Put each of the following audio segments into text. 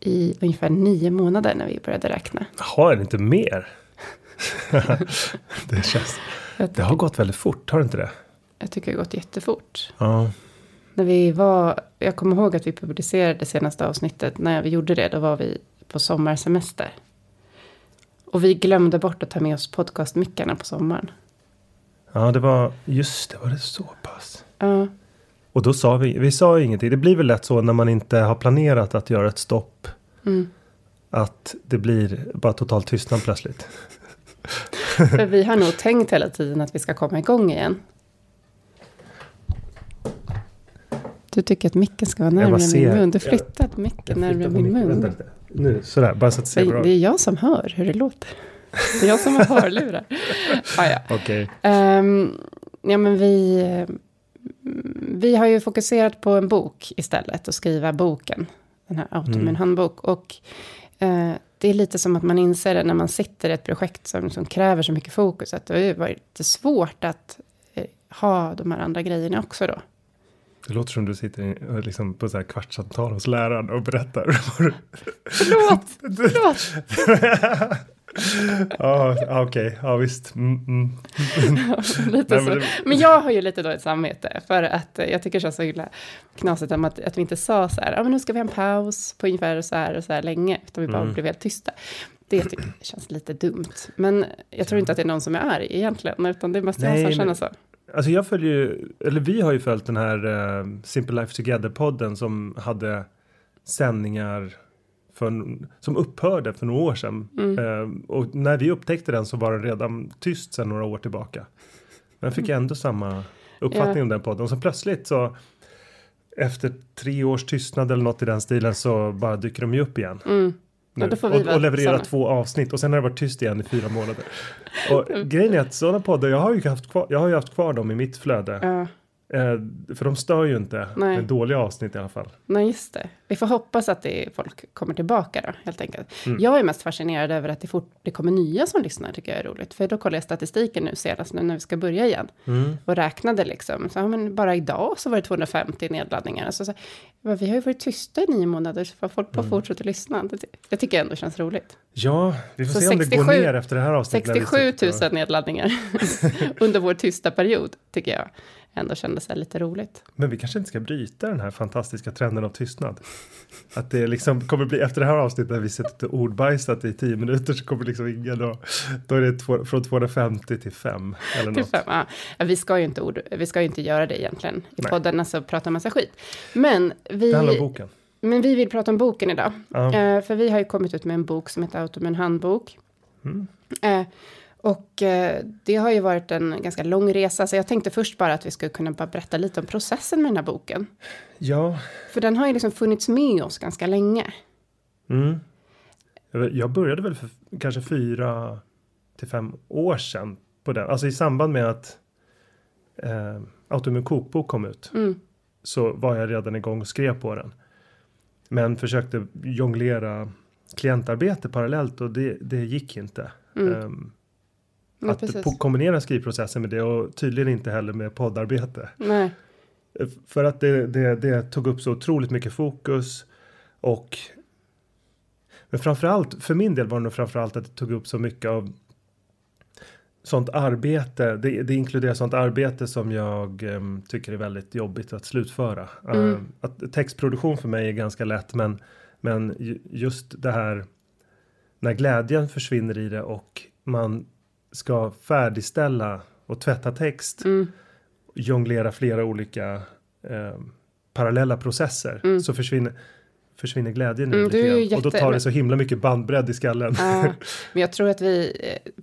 I ungefär nio månader när vi började räkna. Jaha, är det inte mer? det, känns, Jag det har gått väldigt fort, har det inte det? Jag tycker det har gått jättefort. Ja. När vi var, jag kommer ihåg att vi publicerade det senaste avsnittet. När vi gjorde det, då var vi på sommarsemester. Och vi glömde bort att ta med oss podcastmickarna på sommaren. Ja, det var, just det, var det så pass? Ja, Och då sa vi, vi sa ingenting. Det blir väl lätt så när man inte har planerat att göra ett stopp. Att det blir bara total tystnad plötsligt. för vi har nog tänkt hela tiden att vi ska komma igång igen. Du tycker att micken ska vara Jag närmare min mun. Du jag- flyttat micken närmare min mun. Nu, sådär, bara så att det Det, är jag som hör hur det låter. Det är jag som har hörlurar. Ah, ja. Okej. Ehm, Ja, men vi, eh, vi har ju fokuserat på en bok istället och skriva boken. Den här Autoimmun Mm. handbok. Och eh, det är lite som att man inser det när man sitter i ett projekt som, som kräver så mycket fokus. Att det har ju varit lite svårt att eh, ha de här andra grejerna också då. Det låter som du sitter och liksom på så här kvartssamtal hos läraren och berättar. Förlåt! Förlåt! ja, ja, okej, ja visst. Mm, mm. lite så. men jag har ju lite dåligt samvete. För att jag tycker det känns så himla knasigt om att, att vi inte sa så här. Ja, men nu ska vi ha en paus på ungefär så här och så här länge. Utan vi bara Mm. blev helt tysta. Det tycker jag känns lite dumt. Men jag tror inte att det är någon som är arg egentligen. Utan det måste jag känna men- så. Alltså jag följer ju, eller vi har ju följt den här eh, Simple Life Together-podden som hade sändningar en- som upphörde för några år sedan. Mm. Eh, och när vi upptäckte den så var den redan tyst sedan några år tillbaka. Men fick ändå samma uppfattning Ja. om den podden. Och så plötsligt så efter tre års tystnad eller något i den stilen så bara dyker de ju upp igen. Mm. Ja, och, och levererar såna. två avsnitt och sen har det varit tyst igen i fyra månader. Och grejen är att sådana poddar, jag har ju haft kvar, jag har ju haft kvar dem i mitt flöde. Ja, Eh, för de stör ju inte. Nej. Är dåliga avsnitt i alla fall. nej, just det. Vi får hoppas att det folk kommer tillbaka då, helt enkelt. Mm. Jag är mest fascinerad över att det, fort, det kommer nya som lyssnar, tycker jag är roligt. För då kollar jag statistiken nu senast, nu när vi ska börja igen. Mm. och räknade liksom. Så, ja, men bara idag så var det 250 nedladdningar. Så, så, ja, vi har ju varit tysta i nio månader, så folk bara Mm. fortsätta lyssna. Det, det tycker jag ändå känns roligt. Ja, vi får Så se om det 67 går ner efter det här avsnittet. när vi 67 000 sitter och- nedladdningar under vår tysta period, tycker jag ändå kändes här lite roligt. Men vi kanske inte ska bryta den här fantastiska trenden av tystnad. Att det liksom kommer bli efter det här avsnittet när vi suttit och ordbajsat i tio minuter så kommer liksom ingen och då är det två, från 250 till 5 eller Till något. fem, ja. Vi, ska ju inte ord, vi ska ju inte göra det egentligen i Nej. podden, alltså prata massa skit. Men Det handlar om vi, boken. men vi vill prata om boken idag. Eh, för vi har ju kommit ut med en bok som heter Automun handbok. Mm. Eh, och eh, det har ju varit en ganska lång resa, så jag tänkte först bara att vi skulle kunna bara berätta lite om processen med den här boken. Ja, För den har ju liksom funnits med oss ganska länge. mm. Jag började väl för kanske fyra till fem år sedan på den. Alltså i samband med att eh, Autoimmun kokbok kom ut. Mm. så var jag redan igång och skrev på den. Men försökte jonglera klientarbete parallellt och det, det gick inte. Mm. Ehm, Ja, att precis. kombinera skrivprocessen med det och tydligen inte heller med poddarbete. Nej. Eh, För att det, det, det tog upp så otroligt mycket fokus och men framförallt, för min del var det nog framförallt att det tog upp så mycket av sånt arbete, det, det inkluderar sånt arbete som jag em, tycker är väldigt jobbigt att slutföra. Mm. Eh, att textproduktion för mig är ganska lätt men, men ju- just det här när glädjen försvinner i det och man ska färdigställa och tvätta text Mm. jonglera flera olika eh, parallella processer Mm. så försvinner, försvinner glädjen i Mm, lite grann. Och då jätte- tar det så himla mycket bandbredd i skallen. Ja, men jag tror att vi,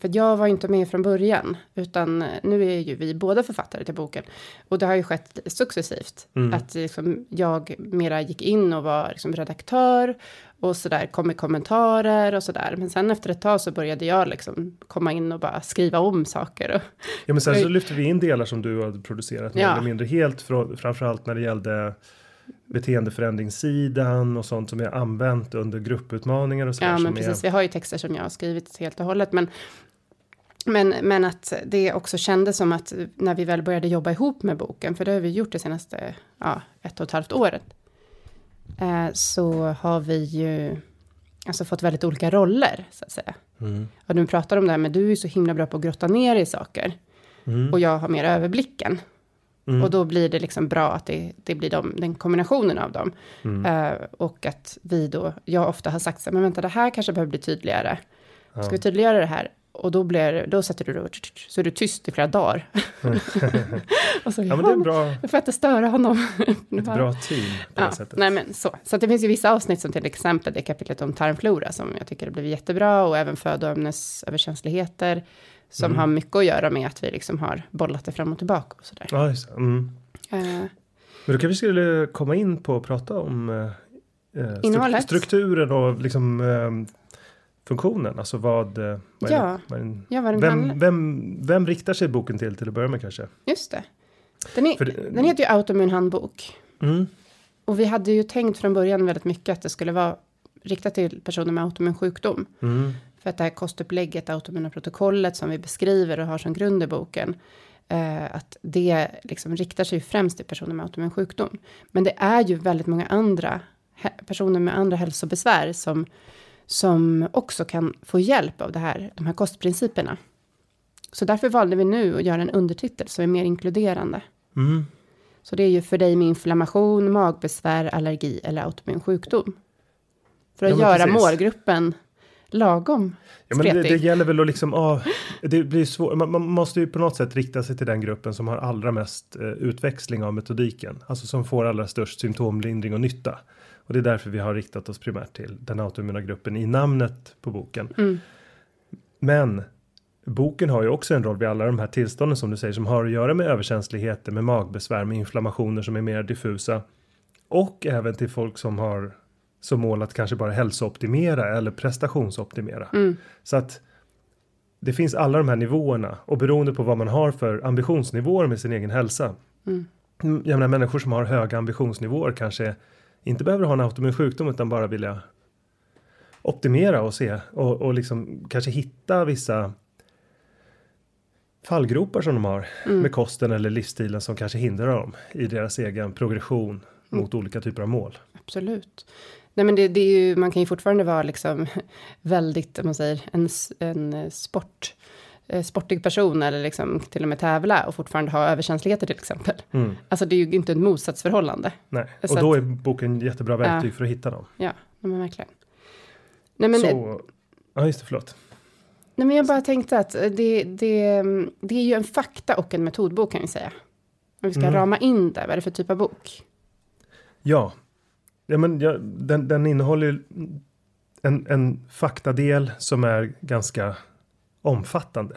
för jag var inte med från början, utan nu är ju vi båda författare till boken. Och det har ju skett successivt, Mm. att liksom jag mera gick in och var liksom redaktör och så där, kom med kommentarer och så där. Men sen efter ett tag så började jag liksom komma in och bara skriva om saker. Och, Ja, men sen så lyfter vi in delar som du hade producerat mer Ja. eller mindre helt, framförallt när det gällde beteendeförändringssidan och sånt som jag använt under grupputmaningar och så ja, men som precis, är, vi har ju texter som jag har skrivit helt och hållet. Men, men, men att det också kändes som att när vi väl började jobba ihop med boken, för det har vi gjort det senaste ja, ett och ett halvt året, eh, så har vi ju alltså fått väldigt olika roller, så att säga. Mm. Och du pratar om det här, men du är så himla bra på att grotta ner i saker. Mm. Och jag har mer överblicken. Mm. Och då blir det liksom bra att det, det blir de, den kombinationen av dem. Mm. Eh, och att vi då, jag ofta har sagt så här, men vänta, det här kanske behöver bli tydligare. Ja. Ska vi tydliggöra det här? Och då, blir, då sätter du då, så är du tyst i flera dagar. och så, ja, men det är bra, jag får inte störa honom. ett bra team på Ja, det sättet. nej men så. Så det finns ju vissa avsnitt som till exempel det kapitlet om tarmflora som jag tycker har blivit jättebra och även födoämnesöverkänsligheter som Mm. har mycket att göra med att vi liksom har bollat det fram och tillbaka och sådär. Ja, just. Mm. Eh, Men då kanske vi skulle komma in på och prata om eh, eh, stru- strukturen och liksom eh, funktionen? Alltså vad... vad är Ja. det- vad är Ja, vad den vem, vem, vem riktar sig boken till till att börja med kanske? Just det. Den, är, För den heter ju Autoimmunhandbok. Mm. Och vi hade ju tänkt från början väldigt mycket att det skulle vara riktat till personer med autoimmun sjukdom. Mm. För att det här kostupplägget, autoimmuna protokollet som vi beskriver och har som grund i boken, eh, att det liksom riktar sig främst till personer med autoimmun sjukdom. Men det är ju väldigt många andra personer med andra hälsobesvär som, som också kan få hjälp av det här, de här kostprinciperna. Så därför valde vi nu att göra en undertitel som är mer inkluderande. Mm. Så det är ju för dig med inflammation, magbesvär, allergi eller autoimmun sjukdom. För att Ja, göra precis. målgruppen lagom Ja, men det, det gäller väl att liksom, ah, det blir svårt, man, man måste ju på något sätt rikta sig till den gruppen som har allra mest eh, utväxling av metodiken, alltså som får allra störst symptomlindring och nytta. Och det är därför vi har riktat oss primärt till den autoimmuna gruppen i namnet på boken. Mm. Men boken har ju också en roll vid alla de här tillstånden som du säger som har att göra med överkänsligheter, med magbesvär, med inflammationer som är mer diffusa. Och även till folk som har som mål att kanske bara hälsooptimera eller prestationsoptimera. Mm. Så att det finns alla de här nivåerna och beroende på vad man har för ambitionsnivåer med sin egen hälsa. Mm. Mm, Jag menar människor som har höga ambitionsnivåer kanske inte behöver ha en autoimmun sjukdom utan bara vilja optimera och se och, och liksom kanske hitta vissa fallgropar som de har Mm. med kosten eller livsstilen som kanske hindrar dem i deras egen progression mot olika typer av mål. Absolut. Nej, men det, det är ju, man kan ju fortfarande vara liksom väldigt, om man säger, en, en eh, sport, eh, sportig person eller liksom till och med tävla och fortfarande ha överkänsligheter till exempel. Mm. Alltså det är ju inte ett motsatsförhållande. Nej, Så och då att- är boken jättebra verktyg för att hitta dem. Ja, men verkligen. Nej men, Så, ja just det, förlåt. nej, men jag bara tänkte att det, det, det är ju en fakta och en metodbok kan vi säga. Om vi ska Mm. rama in det, vad är det för typ av bok? Ja, ja men ja, den, den innehåller en, en faktadel som är ganska omfattande.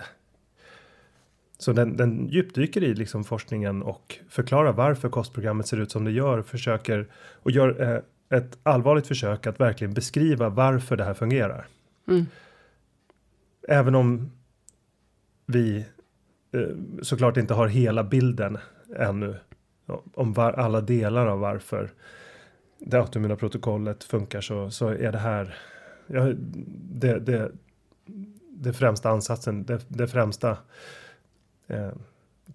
Så den, den djupdyker i liksom forskningen och förklarar varför kostprogrammet ser ut som det gör. Försöker och gör eh, ett allvarligt försök att verkligen beskriva varför det här fungerar. Mm. Även om vi eh, såklart inte har hela bilden ännu. Om var, alla delar av varför det autoimmuna protokollet funkar så, så är det här ja, det, det, det främsta ansatsen, det, det främsta eh,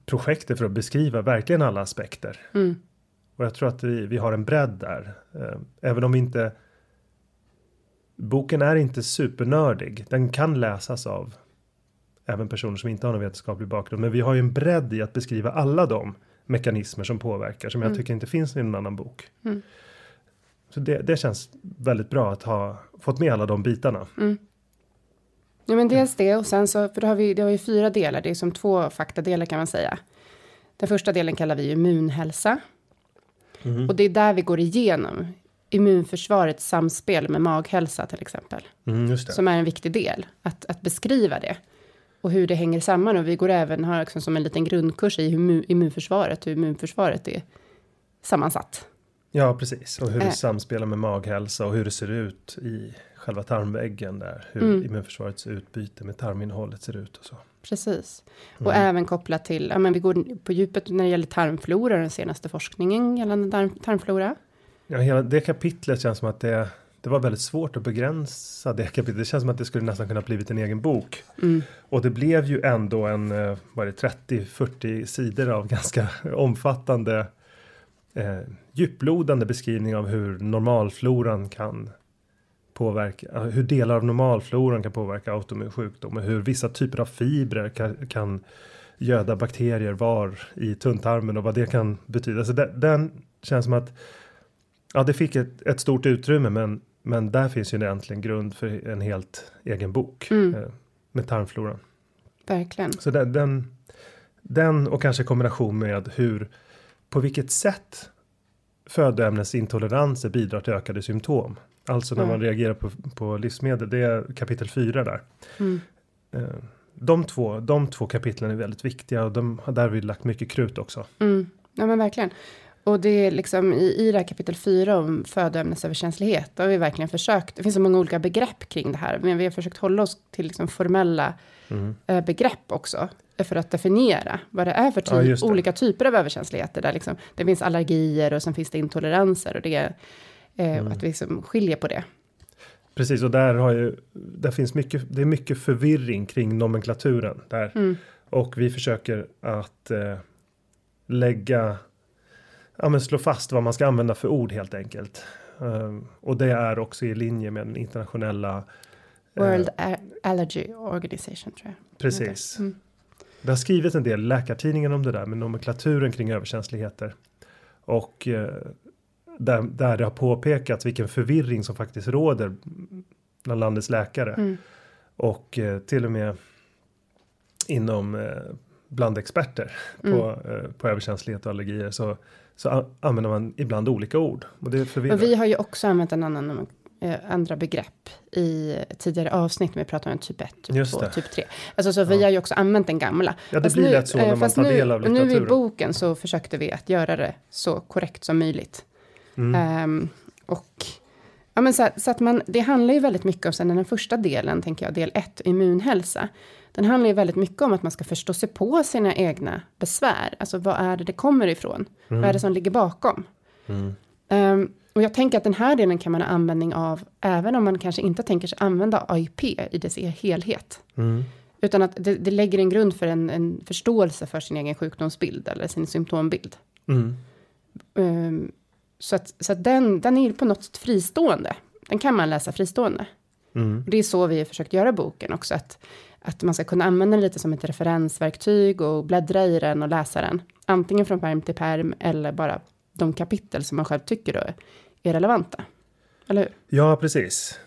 projektet för att beskriva verkligen alla aspekter. Mm. Och jag tror att vi, vi har en bredd där. Eh, även om vi inte Boken är inte supernördig. Den kan läsas av även personer som inte har någon vetenskaplig bakgrund. Men vi har ju en bredd i att beskriva alla de mekanismer som påverkar som jag Mm. tycker inte finns i någon annan bok. Mm. Så det, det känns väldigt bra att ha fått med alla de bitarna. Mm. Ja, men dels det och sen så, för då har vi, det har ju fyra delar, det är som två faktadelar kan man säga. Den första delen kallar vi immunhälsa. Mm. Och det är där vi går igenom immunförsvarets samspel med maghälsa till exempel. Mm. Som är en viktig del, att, att beskriva det. Och hur det hänger samman. Och vi går även, har också som en liten grundkurs i hur immu- immunförsvaret, hur immunförsvaret är sammansatt. Ja, precis. Och hur det Eh. samspelar med maghälsa och hur det ser ut i själva tarmväggen där. Hur Mm. immunförsvarets utbyte med tarminnehållet ser ut och så. Precis. Och även kopplat till, ja men vi går på djupet när det gäller tarmflora, den senaste forskningen gällande tarm, tarmflora. Ja, hela det kapitlet känns som att det, det var väldigt svårt att begränsa det kapitlet. Det känns som att det skulle nästan kunna blivit en egen bok. Mm. Och det blev ju ändå en, eh, vad är det, 30-40 sidor av ganska omfattande eh, djuplodande beskrivning av hur normalfloran kan påverka, ja, hur delar av normalfloran kan påverka autoimmun sjukdom och hur vissa typer av fibrer kan, kan göda bakterier var i tunntarmen och vad det kan betyda. Så den, den känns som att ja, det fick ett, ett stort utrymme men, men där finns ju egentligen grund för en helt egen bok Mm. eh, med tarmfloran. Verkligen. Så den, den, den och kanske kombination med hur på vilket sätt födoämnesintoleranser bidrar till ökade symptom. Alltså när Ja. man reagerar på, på livsmedel. Det är kapitel 4 där. Mm. Eh, De två, de två kapitlen är väldigt viktiga och de har därvid lagt mycket krut också. Mm. Ja men verkligen. Och det är liksom i, i det här kapitel 4 om födoämnesöverkänslighet, har vi verkligen försökt, det finns så många olika begrepp kring det här, men vi har försökt hålla oss till liksom formella Mm. eh, begrepp också, för att definiera vad det är för Ja, ty- just det. olika typer av överkänsligheter, där liksom, det finns allergier och sen finns det intoleranser, och det eh, Mm. att vi liksom skiljer på det. Precis, och där har ju, där finns mycket, det är mycket förvirring kring nomenklaturen där. Mm. Och vi försöker att eh, lägga, ja men slå fast vad man ska använda för ord helt enkelt. Um, och det är också i linje med den internationella. Eh, World A- Allergy Organization, tror jag. Precis. Mm. Det har skrivits en del i Läkartidningen om det där med nomenklaturen kring överkänsligheter. Och eh, där, där det har påpekats vilken förvirring som faktiskt råder bland landets läkare. Mm. Och eh, till och med inom eh, bland experter på, Mm. eh, på överkänslighet och allergier så, så använder man ibland olika ord. Och det förvirrar. Och vi har ju också använt en annan, eh, andra begrepp i tidigare avsnitt, när vi pratade om typ 1, typ Just 2, det. typ 3. Alltså så vi har ju också använt den gamla. Ja, det Fast blir lätt så när eh, man tar nu, del av och Nu i litteraturen. boken så försökte vi att göra det så korrekt som möjligt. Mm. Ehm, och ja, men så, så att man, det handlar ju väldigt mycket om, sen den första delen, tänker jag, del 1, immunhälsa. Den handlar ju väldigt mycket om att man ska förstå sig på sina egna besvär. Alltså vad är det det kommer ifrån? Vad är det som ligger bakom? Ehm, och jag tänker att den här delen kan man ha användning av, även om man kanske inte tänker sig använda AIP i dess helhet. Mm. Utan att det, det lägger en grund för en, en förståelse för sin egen sjukdomsbild eller sin symptombild. Mm. Ehm, så att, så att den, den är på något sätt fristående. Den kan man läsa fristående. Mm. Det är så vi har försökt göra boken också. Att, att man ska kunna använda den lite som ett referensverktyg och bläddra i den och läsa den. Antingen från perm till perm eller bara de kapitel som man själv tycker då är relevanta. Eller hur? Ja, precis.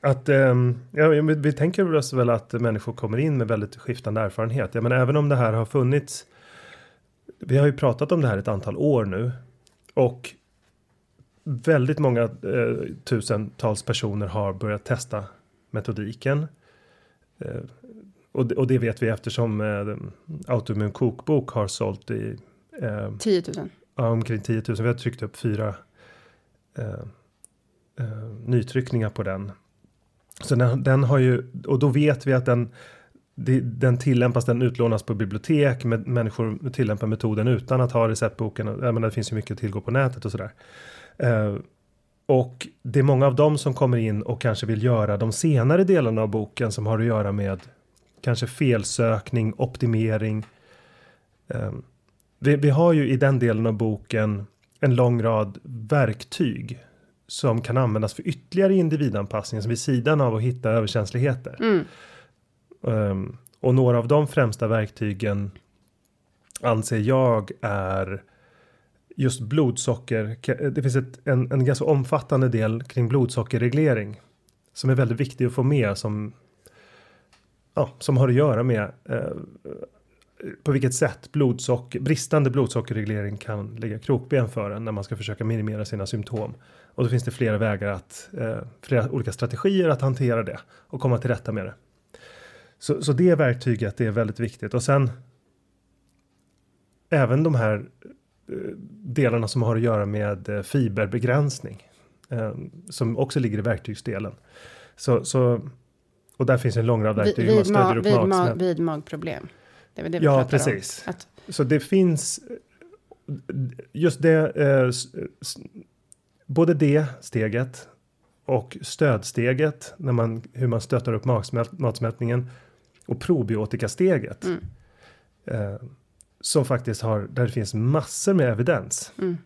Att, ehm, ja, vi, vi tänker oss väl att människor kommer in med väldigt skiftande erfarenhet. Jag menar, även om det här har funnits. Vi har ju pratat om det här ett antal år nu. Och väldigt många eh, tusentals personer har börjat testa metodiken. Eh, och, det, och det vet vi eftersom eh, Autoimmun kokbok har sålt i eh, 10 000. Ja, omkring 10 000. Vi har tryckt upp fyra Eh, eh, nytryckningar på den. Så den, den har ju, och då vet vi att den, den tillämpas, den utlånas på bibliotek, med, människor tillämpar metoden utan att ha receptboken. Jag menar, det finns ju mycket att tillgå på nätet och sådär. Eh, och det är många av dem som kommer in och kanske vill göra de senare delarna av boken som har att göra med kanske felsökning, optimering. Eh, vi, vi har ju i den delen av boken en lång rad verktyg som kan användas för ytterligare individanpassning som vid sidan av att hitta överkänsligheter. Mm. Um, och några av de främsta verktygen anser jag är just blodsocker. Det finns ett, en, en ganska omfattande del kring blodsockerreglering som är väldigt viktig att få med som ja, som har att göra med eh, på vilket sätt blodsocker, bristande blodsockerreglering kan lägga krokben för en när man ska försöka minimera sina symptom. Och då finns det flera vägar att, eh, flera olika strategier att hantera det och komma till rätta med det. Så, så det verktyget är väldigt viktigt och sen även de här eh, delarna som har att göra med eh, fiberbegränsning eh, som också ligger i verktygsdelen. Så, så och där finns en lång rad verktyg. Vid, vid, ma- vid, ma- vid magproblem. Det är det vi Ja, precis. om. Att, Så det finns just det, eh, både det steget och stödsteget när man, hur man stöttar upp magsmält, matsmältningen och probiotikasteget. Mm. Eh, som faktiskt har, där det finns massor med evidens. Mm.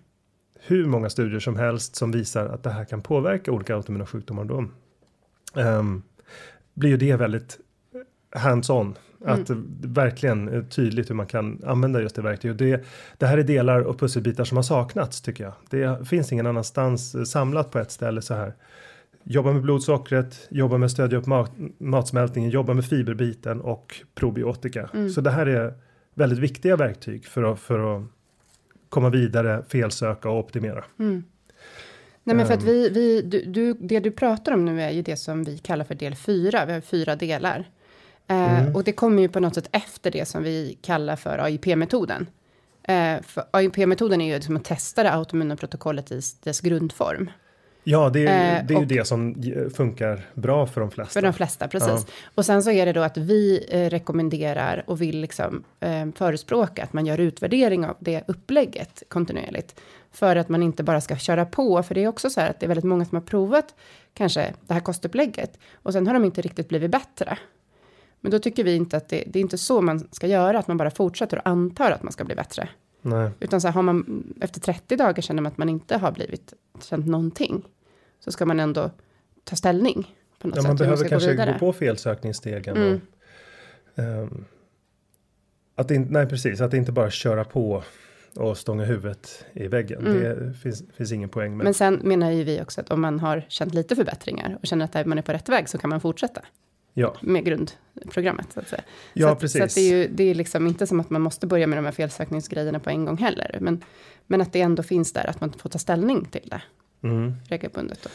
Hur många studier som helst som visar att det här kan påverka olika autoimmuna sjukdomar. Då. Ehm, blir ju det väldigt hands-on. Att det verkligen är tydligt hur man kan använda just det verktyget. Det, det här är delar och pusselbitar som har saknats tycker jag. Det finns ingen annanstans eh, samlat på ett ställe så här. Jobba med blodsockret, jobba med stödja upp mat, matsmältningen, jobba med fiberbiten och probiotika. Så det här är väldigt viktiga verktyg för att, för att komma vidare, felsöka och optimera. Nej, men för att Ehm. vi, vi du, du, det du pratar om nu är ju det som vi kallar för del fyra. Vi har fyra delar. Eh, Mm. Och det kommer ju på något sätt efter det som vi kallar för AIP-metoden. Eh, för AIP-metoden är ju som att testa det autoimmuna protokollet i dess grundform. Ja, det är, Eh, det är ju och- det som funkar bra för de flesta. För de flesta, precis. Ja. Och sen så är det då att vi rekommenderar och vill liksom eh, förespråka att man gör utvärdering av det upplägget kontinuerligt. För att man inte bara ska köra på, för det är också så här att det är väldigt många som har provat kanske det här kostupplägget och sen har de inte riktigt blivit bättre. Men då tycker vi inte att det, det är inte så man ska göra, att man bara fortsätter och antar att man ska bli bättre. Nej. Utan så här, har man efter 30 dagar känner man att man inte har blivit känt någonting. Så ska man ändå ta ställning på något Ja, sätt. man behöver ska kanske vidare. gå på felsökningsstegen. Mm. Och, ehm, att inte- nej, precis. Att inte bara köra på och stånga huvudet i väggen. Mm. Det finns, finns ingen poäng med. Men sen menar ju vi också att om man har känt lite förbättringar och känner att man är på rätt väg så kan man fortsätta ja, med grundprogrammet. Så att säga. Ja, så att, precis. Så att det är ju det är liksom inte som att man måste börja med de här felsökningsgrejerna på en gång heller. Men, men att det ändå finns där, att man får ta ställning till det mm. regelbundet. Då.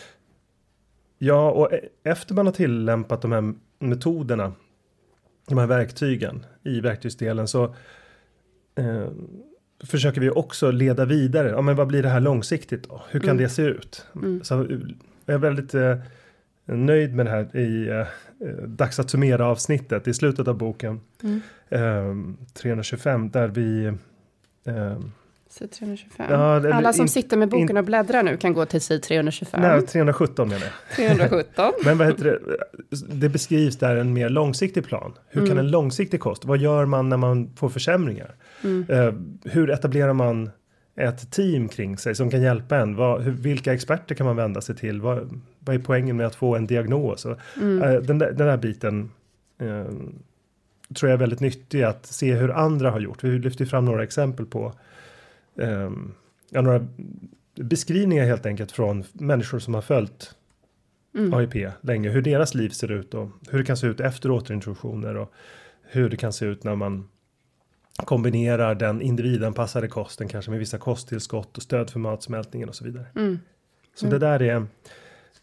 ja, och e- efter man har tillämpat de här metoderna, de här verktygen i verktygsdelen så eh, försöker vi också leda vidare. Ja, men vad blir det här långsiktigt då? Hur kan Mm. det se ut? Mm. Så jag är väldigt eh, nöjd med det här i eh, eh, dags att summera avsnittet i slutet av boken. Mm. Eh, 325 där vi eh, Sid 325. Ja, eller Alla som in- sitter med boken in- och bläddrar nu kan gå till sid 325. nej, 317 menar jag. 317. Men vad heter det? Det beskrivs där en mer långsiktig plan. Hur kan Mm. en långsiktig kost? Vad gör man när man får försämringar? Mm. Eh, hur etablerar man ett team kring sig som kan hjälpa en? Vad, hur, vilka experter kan man vända sig till? Vad, vad är poängen med att få en diagnos? Mm. eh, den, där, den här biten eh, tror jag är väldigt nyttig att se hur andra har gjort. Vi lyfter fram några exempel på eh, ja, några beskrivningar helt enkelt från människor som har följt Mm. AIP länge, hur deras liv ser ut och hur det kan se ut efter återintroduktioner och hur det kan se ut när man kombinerar den individanpassade kosten kanske med vissa kosttillskott och stöd för matsmältningen och så vidare. Mm. Så det där är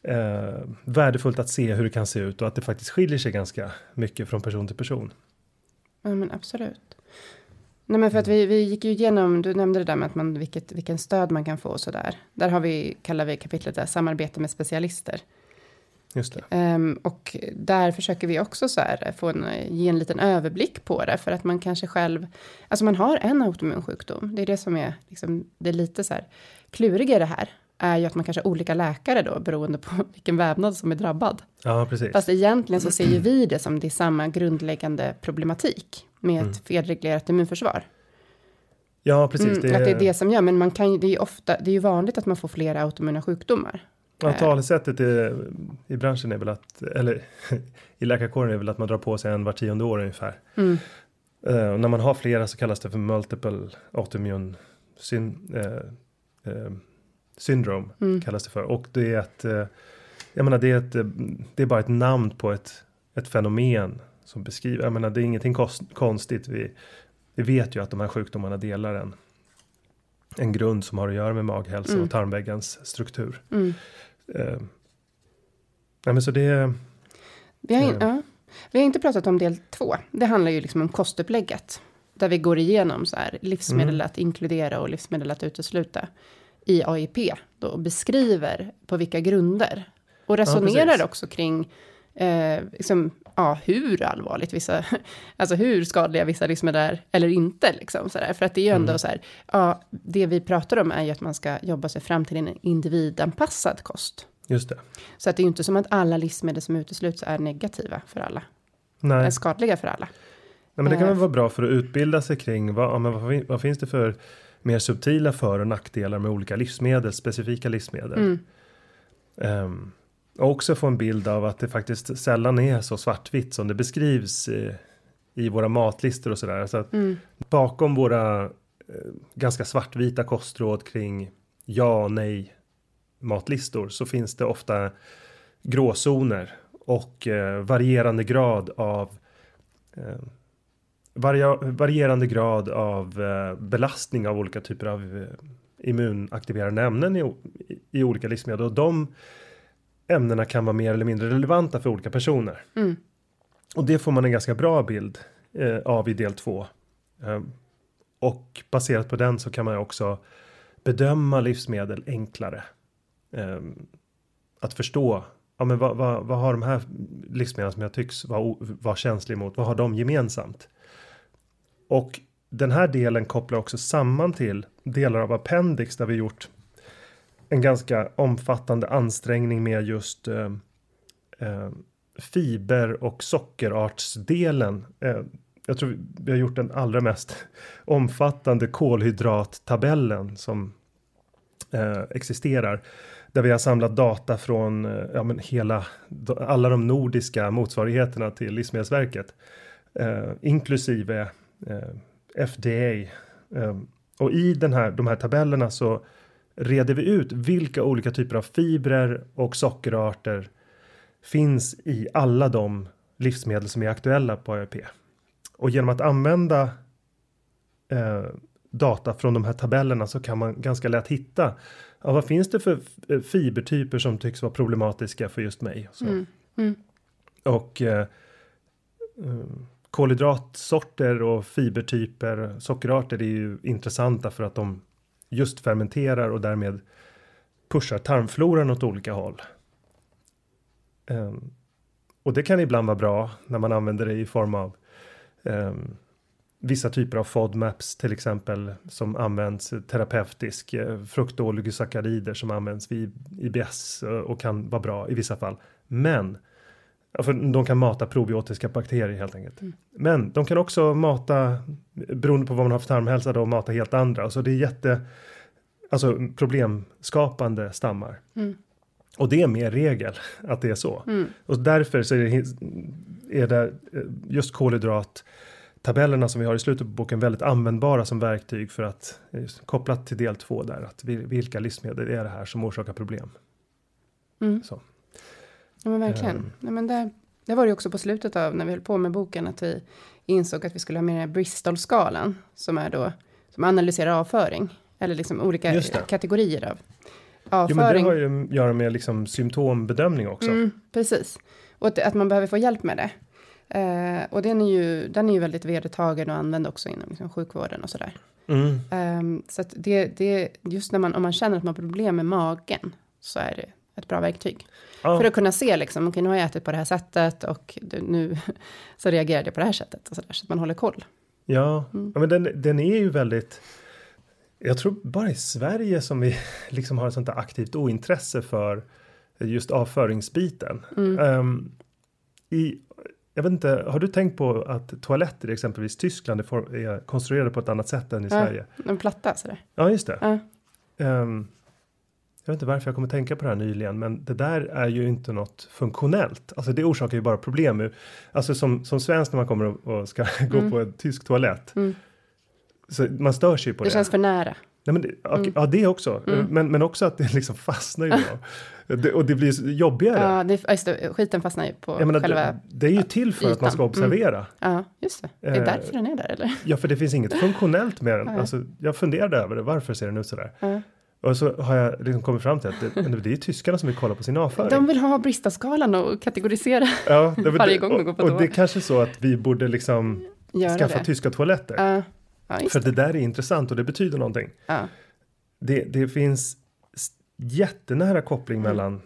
eh, värdefullt att se hur det kan se ut och att det faktiskt skiljer sig ganska mycket från person till person. Ja, men absolut. Nej, men för att vi, vi gick ju igenom, du nämnde det där med att man, vilket, vilken stöd man kan få och så där. Där har vi, kallar vi kapitlet där, samarbete med specialister. Just det. Ehm, och där försöker vi också så här få en, ge en liten överblick på det. För att man kanske själv, alltså man har en autoimmun sjukdom. Det är det som är liksom, det är lite så här kluriga i det här. Är ju att man kanske har olika läkare då, beroende på vilken vävnad som är drabbad. Ja, precis. Fast egentligen så ser ju vi det som det är samma grundläggande problematik med Mm. ett felreglerat immunförsvar. Ja, precis. Mm, Att det är det som gör, men man kan ju, det är ju ofta, det är ju vanligt att man får flera autoimmuna sjukdomar. Ja, talesättet i, i branschen är väl att, eller i läkarkåren är väl att man drar på sig en var tionde år ungefär. Mm. Och när man har flera så kallas det för multiple autoimmune syn, eh, eh, syndrome. Mm. Kallas det för. Och det är eh, jag menar det är, ett, det är bara ett namn på ett, ett fenomen som beskriver, jag menar det är ingenting kost, konstigt. Vi, vi vet ju att de här sjukdomarna delar en, en grund som har att göra med maghälsa Mm. och tarmväggens struktur. Mm. Eh, nej men så det, Vi, har in, Ja. ja. vi har inte pratat om del två. Det handlar ju liksom om kostupplägget. Där vi går igenom så här, livsmedel Mm. att inkludera och livsmedel att utesluta. I AIP. Då, och beskriver på vilka grunder. Och resonerar precis. också kring eh, liksom, ja, hur allvarligt vissa, alltså hur skadliga vissa livsmedel är eller inte. Liksom, så där. För att det är ju ändå Mm. så här, ja, det vi pratar om är ju att man ska jobba sig fram till en individanpassad kost. just det. Så att det är ju inte som att alla livsmedel som utesluts är negativa för alla. Nej. Är skadliga för alla. Nej, men det kan Eh, väl vara bra för att utbilda sig kring vad, ja, men vad, vad finns det för mer subtila för och nackdelar med olika livsmedel, specifika livsmedel. Mm. Ehm, och också få en bild av att det faktiskt sällan är så svartvitt som det beskrivs i, i våra matlistor och sådär. Så att Mm. bakom våra eh, ganska svartvita kostråd kring ja, nej matlistor så finns det ofta gråzoner och eh, varierande grad av eh, varierande grad av eh, belastning av olika typer av eh, immunaktiverande ämnen i, i olika livsmedel och de ämnena kan vara mer eller mindre relevanta för olika personer. Mm. Och det får man en ganska bra bild eh, av i del två. Eh, och baserat på den så kan man också bedöma livsmedel enklare. Um, att förstå, ja men vad, vad, vad, har de här livsmedlen som jag tycks vara, vara känslig mot, vad har de gemensamt? Och den här delen kopplar också samman till delar av Appendix där vi gjort en ganska omfattande ansträngning med just eh, eh, fiber och sockerartsdelen. Eh, jag tror vi har gjort den allra mest omfattande kolhydrattabellen som eh, existerar. Där vi har samlat data från eh, ja, men hela, alla de nordiska motsvarigheterna till Livsmedelsverket. Eh, inklusive eh, FDA. Eh, och i den här, de här tabellerna så reder vi ut vilka olika typer av fibrer och sockerarter finns i alla de livsmedel som är aktuella på AIP. Och genom att använda eh, data från de här tabellerna så kan man ganska lätt hitta ja, vad finns det för eh, fibertyper som tycks vara problematiska för just mig. Mm. Mm. Och eh, eh, kolhydratsorter och fibertyper, sockerarter är ju intressanta för att de just fermenterar och därmed pushar tarmfloran åt olika håll. Um, och det kan ibland vara bra när man använder det i form av um, vissa typer av FODMAPs till exempel som används terapeutisk, eh, fruktoligosaccharider som används vid IBS eh, och kan vara bra i vissa fall. Men för de kan mata probiotiska bakterier helt enkelt. Mm. Men de kan också mata, beroende på vad man har för tarmhälsa, då mata helt andra. Så det är jätte, alltså problemskapande stammar. Mm. Och det är mer regel att det är så. Mm. Och därför så är det, är det eh, just kolhydrat tabellerna som vi har i slutet på boken väldigt användbara som verktyg för att kopplat till del två där att vilka livsmedel är det här som orsakar problem. Mm. Så. Ja men verkligen. Um, ja, men där, det var det också på slutet av när vi höll på med boken att vi insåg att vi skulle ha med den här Bristol-skalan som är då som analyserar avföring eller liksom olika kategorier av avföring. Jo, men det har ju att göra med liksom symptombedömning också. Mm, precis. Och att, att, man behöver få hjälp med det. Eh, och den är, ju, den är ju väldigt vedertagen och använd också inom liksom, sjukvården och sådär. Mm. Eh, så att det, det, just när man, om man känner att man har problem med magen så är det ett bra verktyg. Ja. För att kunna se liksom, okej okay, nu har jag ätit på det här sättet och nu så reagerade jag på det här sättet och så där, så att man håller koll. Ja, mm. ja men den, den är ju väldigt jag tror bara i Sverige som vi liksom har ett sånt där aktivt ointresse för just avföringsbiten. Mm. Um, i, jag vet inte, har du tänkt på att toaletter i exempelvis Tyskland är, är konstruerade på ett annat sätt än i ja, Sverige? De platta sådär. Ja, just det. Ja. Um, jag vet inte varför jag kommer tänka på det här nyligen, men det där är ju inte något funktionellt. Alltså det orsakar ju bara problem. Alltså som, som svensk när man kommer och, ska mm. gå på en tysk toalett. Mm. Så man stör sig på det. Det känns för nära. Nej, men det, mm. Ja, det också. Mm. Men, men också att det liksom fastnar ju då. det, och det blir jobbigare. Ja, det, just det, skiten fastnar ju på menar, själva det, det är ju till för ytan. att man ska observera. Mm. Ja, just det. Det är eh, därför den är där, eller? Ja, för det finns inget funktionellt med den. Ja. Alltså, jag funderade över det. Varför ser den ut sådär? Ja. Och så har jag liksom kommit fram till att det, det är tyskarna som vill kolla på sin avföring. De vill ha Bristaskalan och kategorisera ja, det, varje gång de går på toa. Och det är kanske så att vi borde liksom Göra skaffa det. tyska toaletter. Ja. Ja, För det där är intressant och det betyder någonting. Ja. Det, det finns jättenära koppling mm. mellan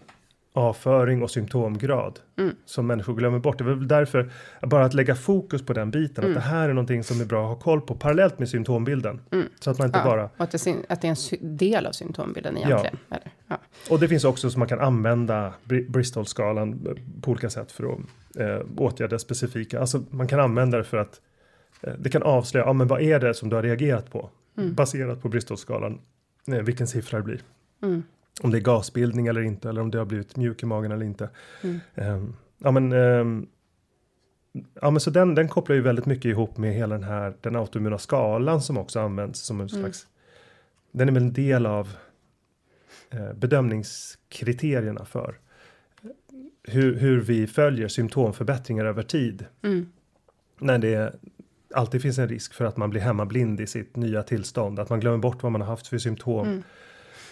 avföring och symptomgrad mm. som människor glömmer bort. Det är väl därför bara att lägga fokus på den biten, mm. att det här är någonting som är bra att ha koll på parallellt med symptombilden. Mm. Så att man inte ja, bara... Och att det, att det är en del av symptombilden egentligen. Ja. ja. Och det finns också som man kan använda Bristol-skalan på olika sätt för att eh, åtgärda specifika, alltså man kan använda det för att eh, det kan avslöja, ja men vad är det som du har reagerat på? Mm. Baserat på Bristol-skalan, eh, vilken siffra det blir. Mm om det är gasbildning eller inte eller om det har blivit mjuk i magen eller inte. Mm. Um, ja men um, Ja men så den, den kopplar ju väldigt mycket ihop med hela den här den autoimmuna skalan som också används som en mm. slags. Den är väl en del av eh, bedömningskriterierna för hur, hur vi följer symptomförbättringar över tid. Mm. När det alltid finns en risk för att man blir hemmablind i sitt nya tillstånd, att man glömmer bort vad man har haft för symptom.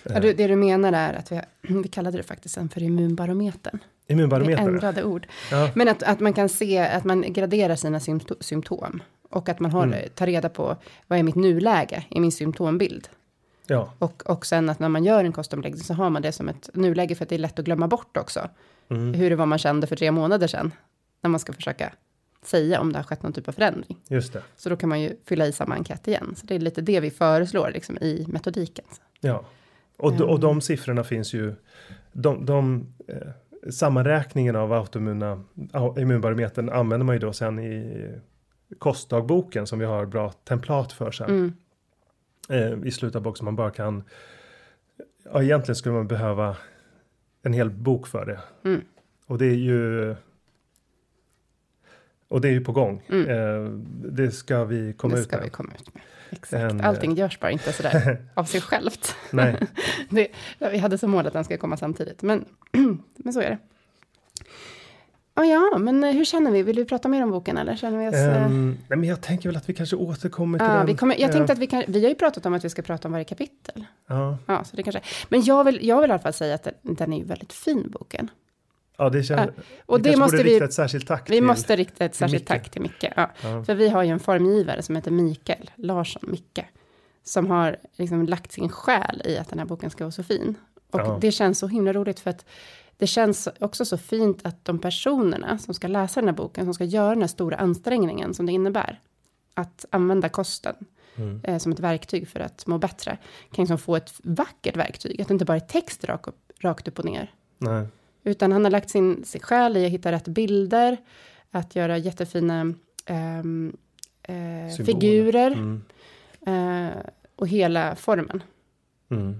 Ja, det du menar är att vi, vi kallade det faktiskt sen för immunbarometern. Immunbarometern? ändrade ord. Ja. Men att, att man kan se att man graderar sina symptom Och att man har, Mm. tar reda på vad är mitt nuläge i min symptombild. Ja, Och, och sen att när man gör en kostomläggning så har man det som ett nuläge för att det är lätt att glömma bort också. Mm. Hur det var man kände för tre månader sedan. När man ska försöka säga om det har skett någon typ av förändring. just det. Så då kan man ju fylla i samma enkät igen. Så det är lite det vi föreslår liksom, i metodiken. Ja, och, de, och Mm. de siffrorna finns ju. De, de eh, sammanräkningen av autoimmuna au- immunbarometern använder man ju då sen i kostdagboken som vi har bra templat för sen. Mm. Eh, I slutet av boken som man bara kan. Ja, egentligen skulle man behöva en hel bok för det. Mm. Och det är ju. Och det är ju på gång. Mm. Eh, det ska vi komma det ut ska med. vi komma ut med. Exakt. En, eh, Allting görs bara inte sådär av sig självt. Nej, Det, vi hade som mål att den ska komma samtidigt, men, men så är det. Oh ja, men hur känner vi? Vill du prata mer om boken eller känner vi oss... eh, nej, men jag tänker väl att vi kanske återkommer till ja, den. vi, kommer, jag eh, tänkte att vi kan, vi har ju pratat om att vi ska prata om varje kapitel. Ja, Ja, så det kanske, men jag vill, jag vill i alla fall säga att den, den är ju väldigt fin, boken. Ja det känns... Ja, och det måste vi- ett särskilt tack Vi till. måste rikta ett särskilt Micke. tack till Micke. Ja. Ja. För vi har ju en formgivare som heter Mikael Larsson Micke. Som har liksom lagt sin själ i att den här boken ska vara så fin. Och Ja. det känns så himla roligt för att det känns också så fint att de personerna som ska läsa den här boken, som ska göra den här stora ansträngningen som det innebär. Att använda kosten Mm. eh, som ett verktyg för att må bättre. Kan liksom få ett vackert verktyg, att det inte bara är text rakt upp, rakt upp och ner. Nej. Utan han har lagt sin, sin själ i att hitta rätt bilder, att göra jättefina eh, Symboler. figurer Mm. eh, och hela formen. Mm.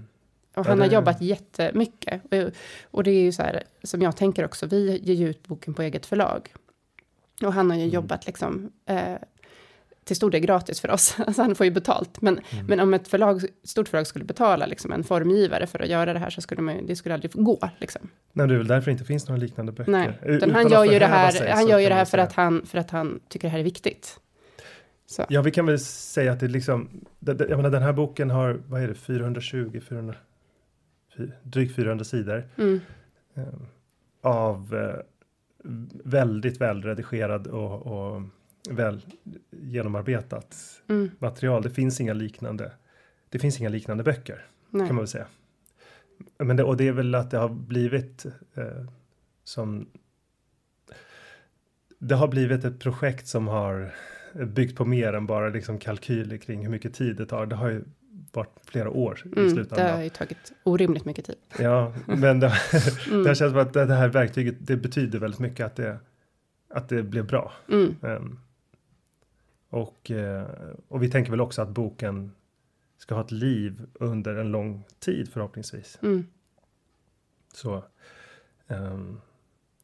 Och Ja, han har det- jobbat jättemycket. Och, och det är ju så här, som jag tänker också, vi ger ju ut boken på eget förlag. Och han har Mm. ju jobbat liksom eh, till stor del gratis för oss. Alltså han får ju betalt. Men, Mm. men om ett förlag, stort förlag skulle betala liksom en formgivare för att göra det här så skulle man det skulle aldrig gå. Liksom. Nej, det är väl därför det inte finns några liknande böcker. Nej, U- utan han gör ju det här, sig, han gör ju det här för att, han, för att han tycker det här är viktigt. Så. Ja, vi kan väl säga att det liksom, det- det- jag menar den här boken har, vad är det, 420, 400, fy- drygt 400 sidor. Mm, eh, av eh, väldigt välredigerad och, och väl genomarbetat mm, material. Det finns inga liknande. Det finns inga liknande böcker nej. kan man väl säga. Men det, och det är väl att det har blivit eh, som. Det har blivit ett projekt som har byggt på mer än bara liksom kalkyler kring hur mycket tid det tar. Det har ju varit flera år i Mm, det slutändan. har ju tagit orimligt mycket tid. Ja, men det, Mm. det känns som att det här verktyget, det betyder väldigt mycket att det, att det blev bra. Mm, Ehm, och, eh, och vi tänker väl också att boken ska ha ett liv under en lång tid förhoppningsvis. mm. Så um,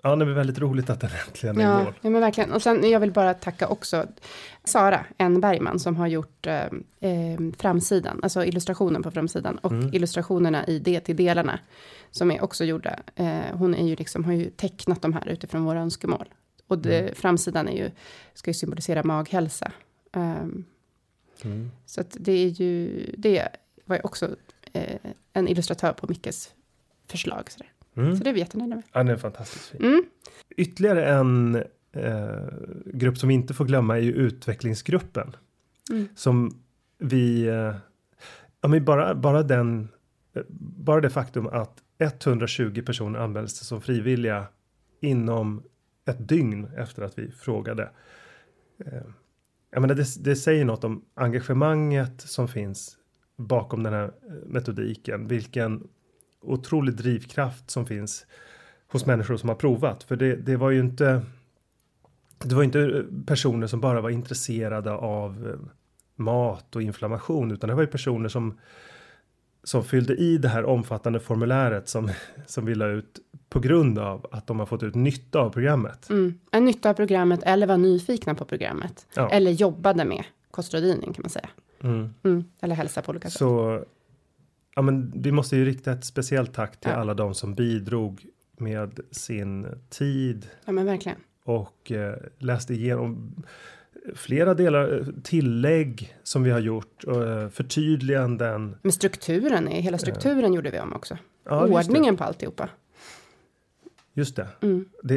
ja, det är väldigt roligt att den äntligen är i Ja, mål. ja, men verkligen. Och sen jag vill bara tacka också Sara N. Bergman som har gjort eh, eh, framsidan, alltså illustrationen på framsidan och Mm. illustrationerna i det till delarna som är också gjorda. Eh, hon är ju liksom, har ju tecknat de här utifrån våra önskemål. Och det, Mm. framsidan är ju, ska ju symbolisera maghälsa. Ehm, Mm. så att det är ju, det var ju också eh, en illustratör på Mickes förslag. Så, Mm. så det är vi jättenöjda med. Ja, den är fantastiskt fin. Mm. Ytterligare en eh, grupp som vi inte får glömma är ju utvecklingsgruppen. Mm. Som vi, eh, ja men bara, bara den, bara det faktum att 120 personer anmälde sig som frivilliga inom ett dygn efter att vi frågade. Eh, jag menar det, det säger något om engagemanget som finns bakom den här eh, metodiken. Vilken otrolig drivkraft som finns hos människor som har provat. För det, det var ju inte det var inte eh, personer som bara var intresserade av eh, mat och inflammation utan det var ju personer som som fyllde i det här omfattande formuläret som, som vi la ut på grund av att de har fått ut nytta av programmet. Mm. En nytta av programmet eller var nyfikna på programmet. Ja. Eller jobbade med kostrådgivning kan man säga. Mm. Mm. Eller hälsa på olika sätt. Så ja, men vi måste ju rikta ett speciellt tack till Ja. alla de som bidrog med sin tid Ja men verkligen. och eh, läste igenom flera delar, eh, tillägg som vi har gjort, och, eh, förtydliganden. Men strukturen, är- hela strukturen gjorde vi om också. Ja. Ordningen på alltihopa. Just det. Mm. det.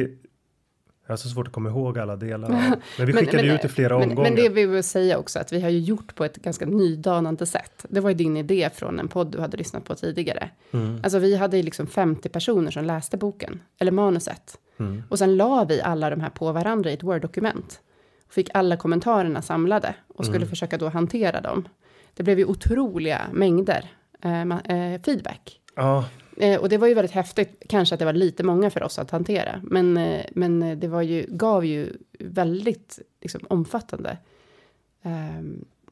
Jag har så svårt att komma ihåg alla delar. Men vi skickade men, ut i flera men, omgångar. Men det vill vi säga också att vi har ju gjort på ett ganska nydanande sätt. Det var ju din idé från en podd du hade lyssnat på tidigare. Mm. Alltså vi hade ju liksom 50 personer som läste boken, eller manuset. Mm. Och sen la vi alla de här på varandra i ett Word-dokument. Fick alla kommentarerna samlade och skulle mm. försöka då hantera dem. Det blev ju otroliga mängder eh, eh, feedback. Ja. Eh, och det var ju väldigt häftigt, kanske att det var lite många för oss att hantera. Men, eh, men det var ju, gav ju väldigt liksom, omfattande eh,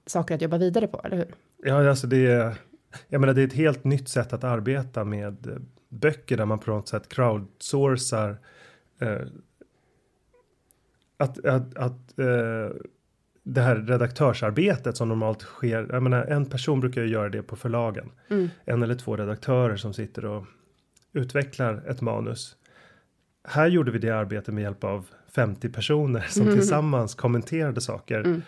saker att jobba vidare på, eller hur? Ja, alltså det är, jag menar, det är ett helt nytt sätt att arbeta med eh, böcker där man på något sätt crowdsourcar eh, att, att, att eh, det här redaktörsarbetet som normalt sker. Jag menar, en person brukar ju göra det på förlagen. Mm. En eller två redaktörer som sitter och utvecklar ett manus. Här gjorde vi det arbetet med hjälp av 50 personer som mm. tillsammans kommenterade saker. Mm.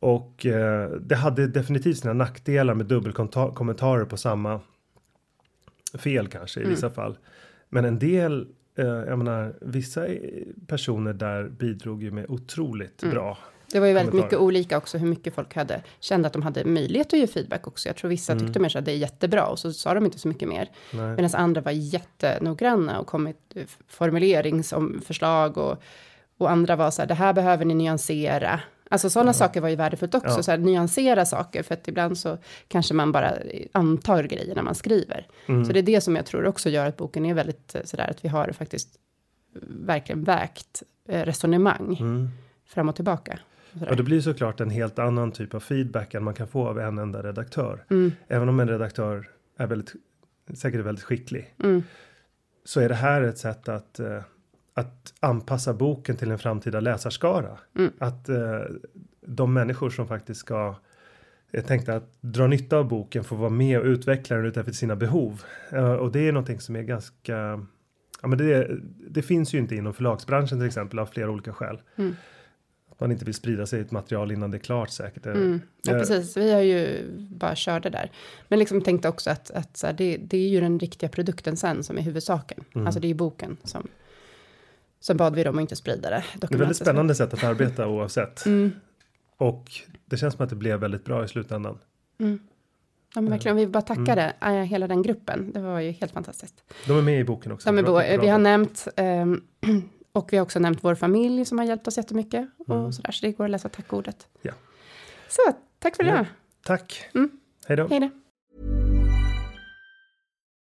Och eh, det hade definitivt sina nackdelar med dubbelkommentarer på samma fel kanske i mm. vissa fall. Men en del, jag menar, vissa personer där bidrog ju med otroligt mm. bra det var ju väldigt mycket olika också hur mycket folk hade kände att de hade möjlighet att ge feedback också. Jag tror vissa mm. tyckte mer att det är jättebra och så sa de inte så mycket mer. Medan andra var jättenoggranna och kom med formuleringsförslag och, och andra var så här, det här behöver ni nyansera. Alltså sådana mm. saker var ju värdefullt också, ja. så här, nyansera saker, för att ibland så kanske man bara antar grejer när man skriver. Mm. Så det är det som jag tror också gör att boken är väldigt eh, sådär, att vi har faktiskt verkligen vägt eh, resonemang mm. fram och tillbaka. Och det blir såklart en helt annan typ av feedback än man kan få av en enda redaktör. Mm. Även om en redaktör är väldigt, säkert väldigt skicklig. Mm. Så är det här ett sätt att, att anpassa boken till en framtida läsarskara. Mm. Att uh, de människor som faktiskt ska jag tänkte att dra nytta av boken får vara med och utveckla den utifrån sina behov. Uh, och det är någonting som är ganska Ja, men det, det finns ju inte inom förlagsbranschen till exempel av flera olika skäl. Mm man inte vill sprida sig ett material innan det är klart säkert. Mm. Ja, precis. Vi har ju bara kört det där. Men liksom tänkte också att, att så här, det, det, är ju den riktiga produkten sen som är huvudsaken. Mm. Alltså det är ju boken som, som bad vi dem att inte sprida det. Det är väldigt spännande sätt att arbeta oavsett. Mm. Och det känns som att det blev väldigt bra i slutändan. Mm. Ja men verkligen, vi bara tackade mm. hela den gruppen. Det var ju helt fantastiskt. De är med i boken också. De är bo vi har nämnt um, Och vi har också nämnt vår familj som har hjälpt oss jättemycket. Mm. Och sådär, så det går att läsa tackordet. Ja. Så, tack för det. Ja, tack. Mm. Hej då. Hej då.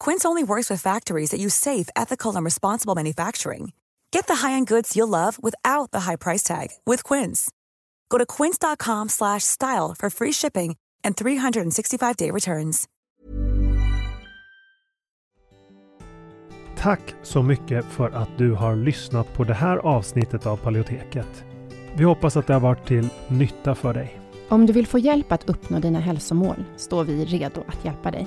Quince only works with factories that use safe, ethical, and responsible manufacturing. Get the high-end goods you'll love without the high price tag with Quince. Go to quince.com/style for free shipping and 365-day returns. Tack så mycket för att du har lyssnat på det här avsnittet av Paleoteket. Vi hoppas att det har varit till nytta för dig. Om du vill få hjälp att uppnå dina hälsomål står vi redo att hjälpa dig.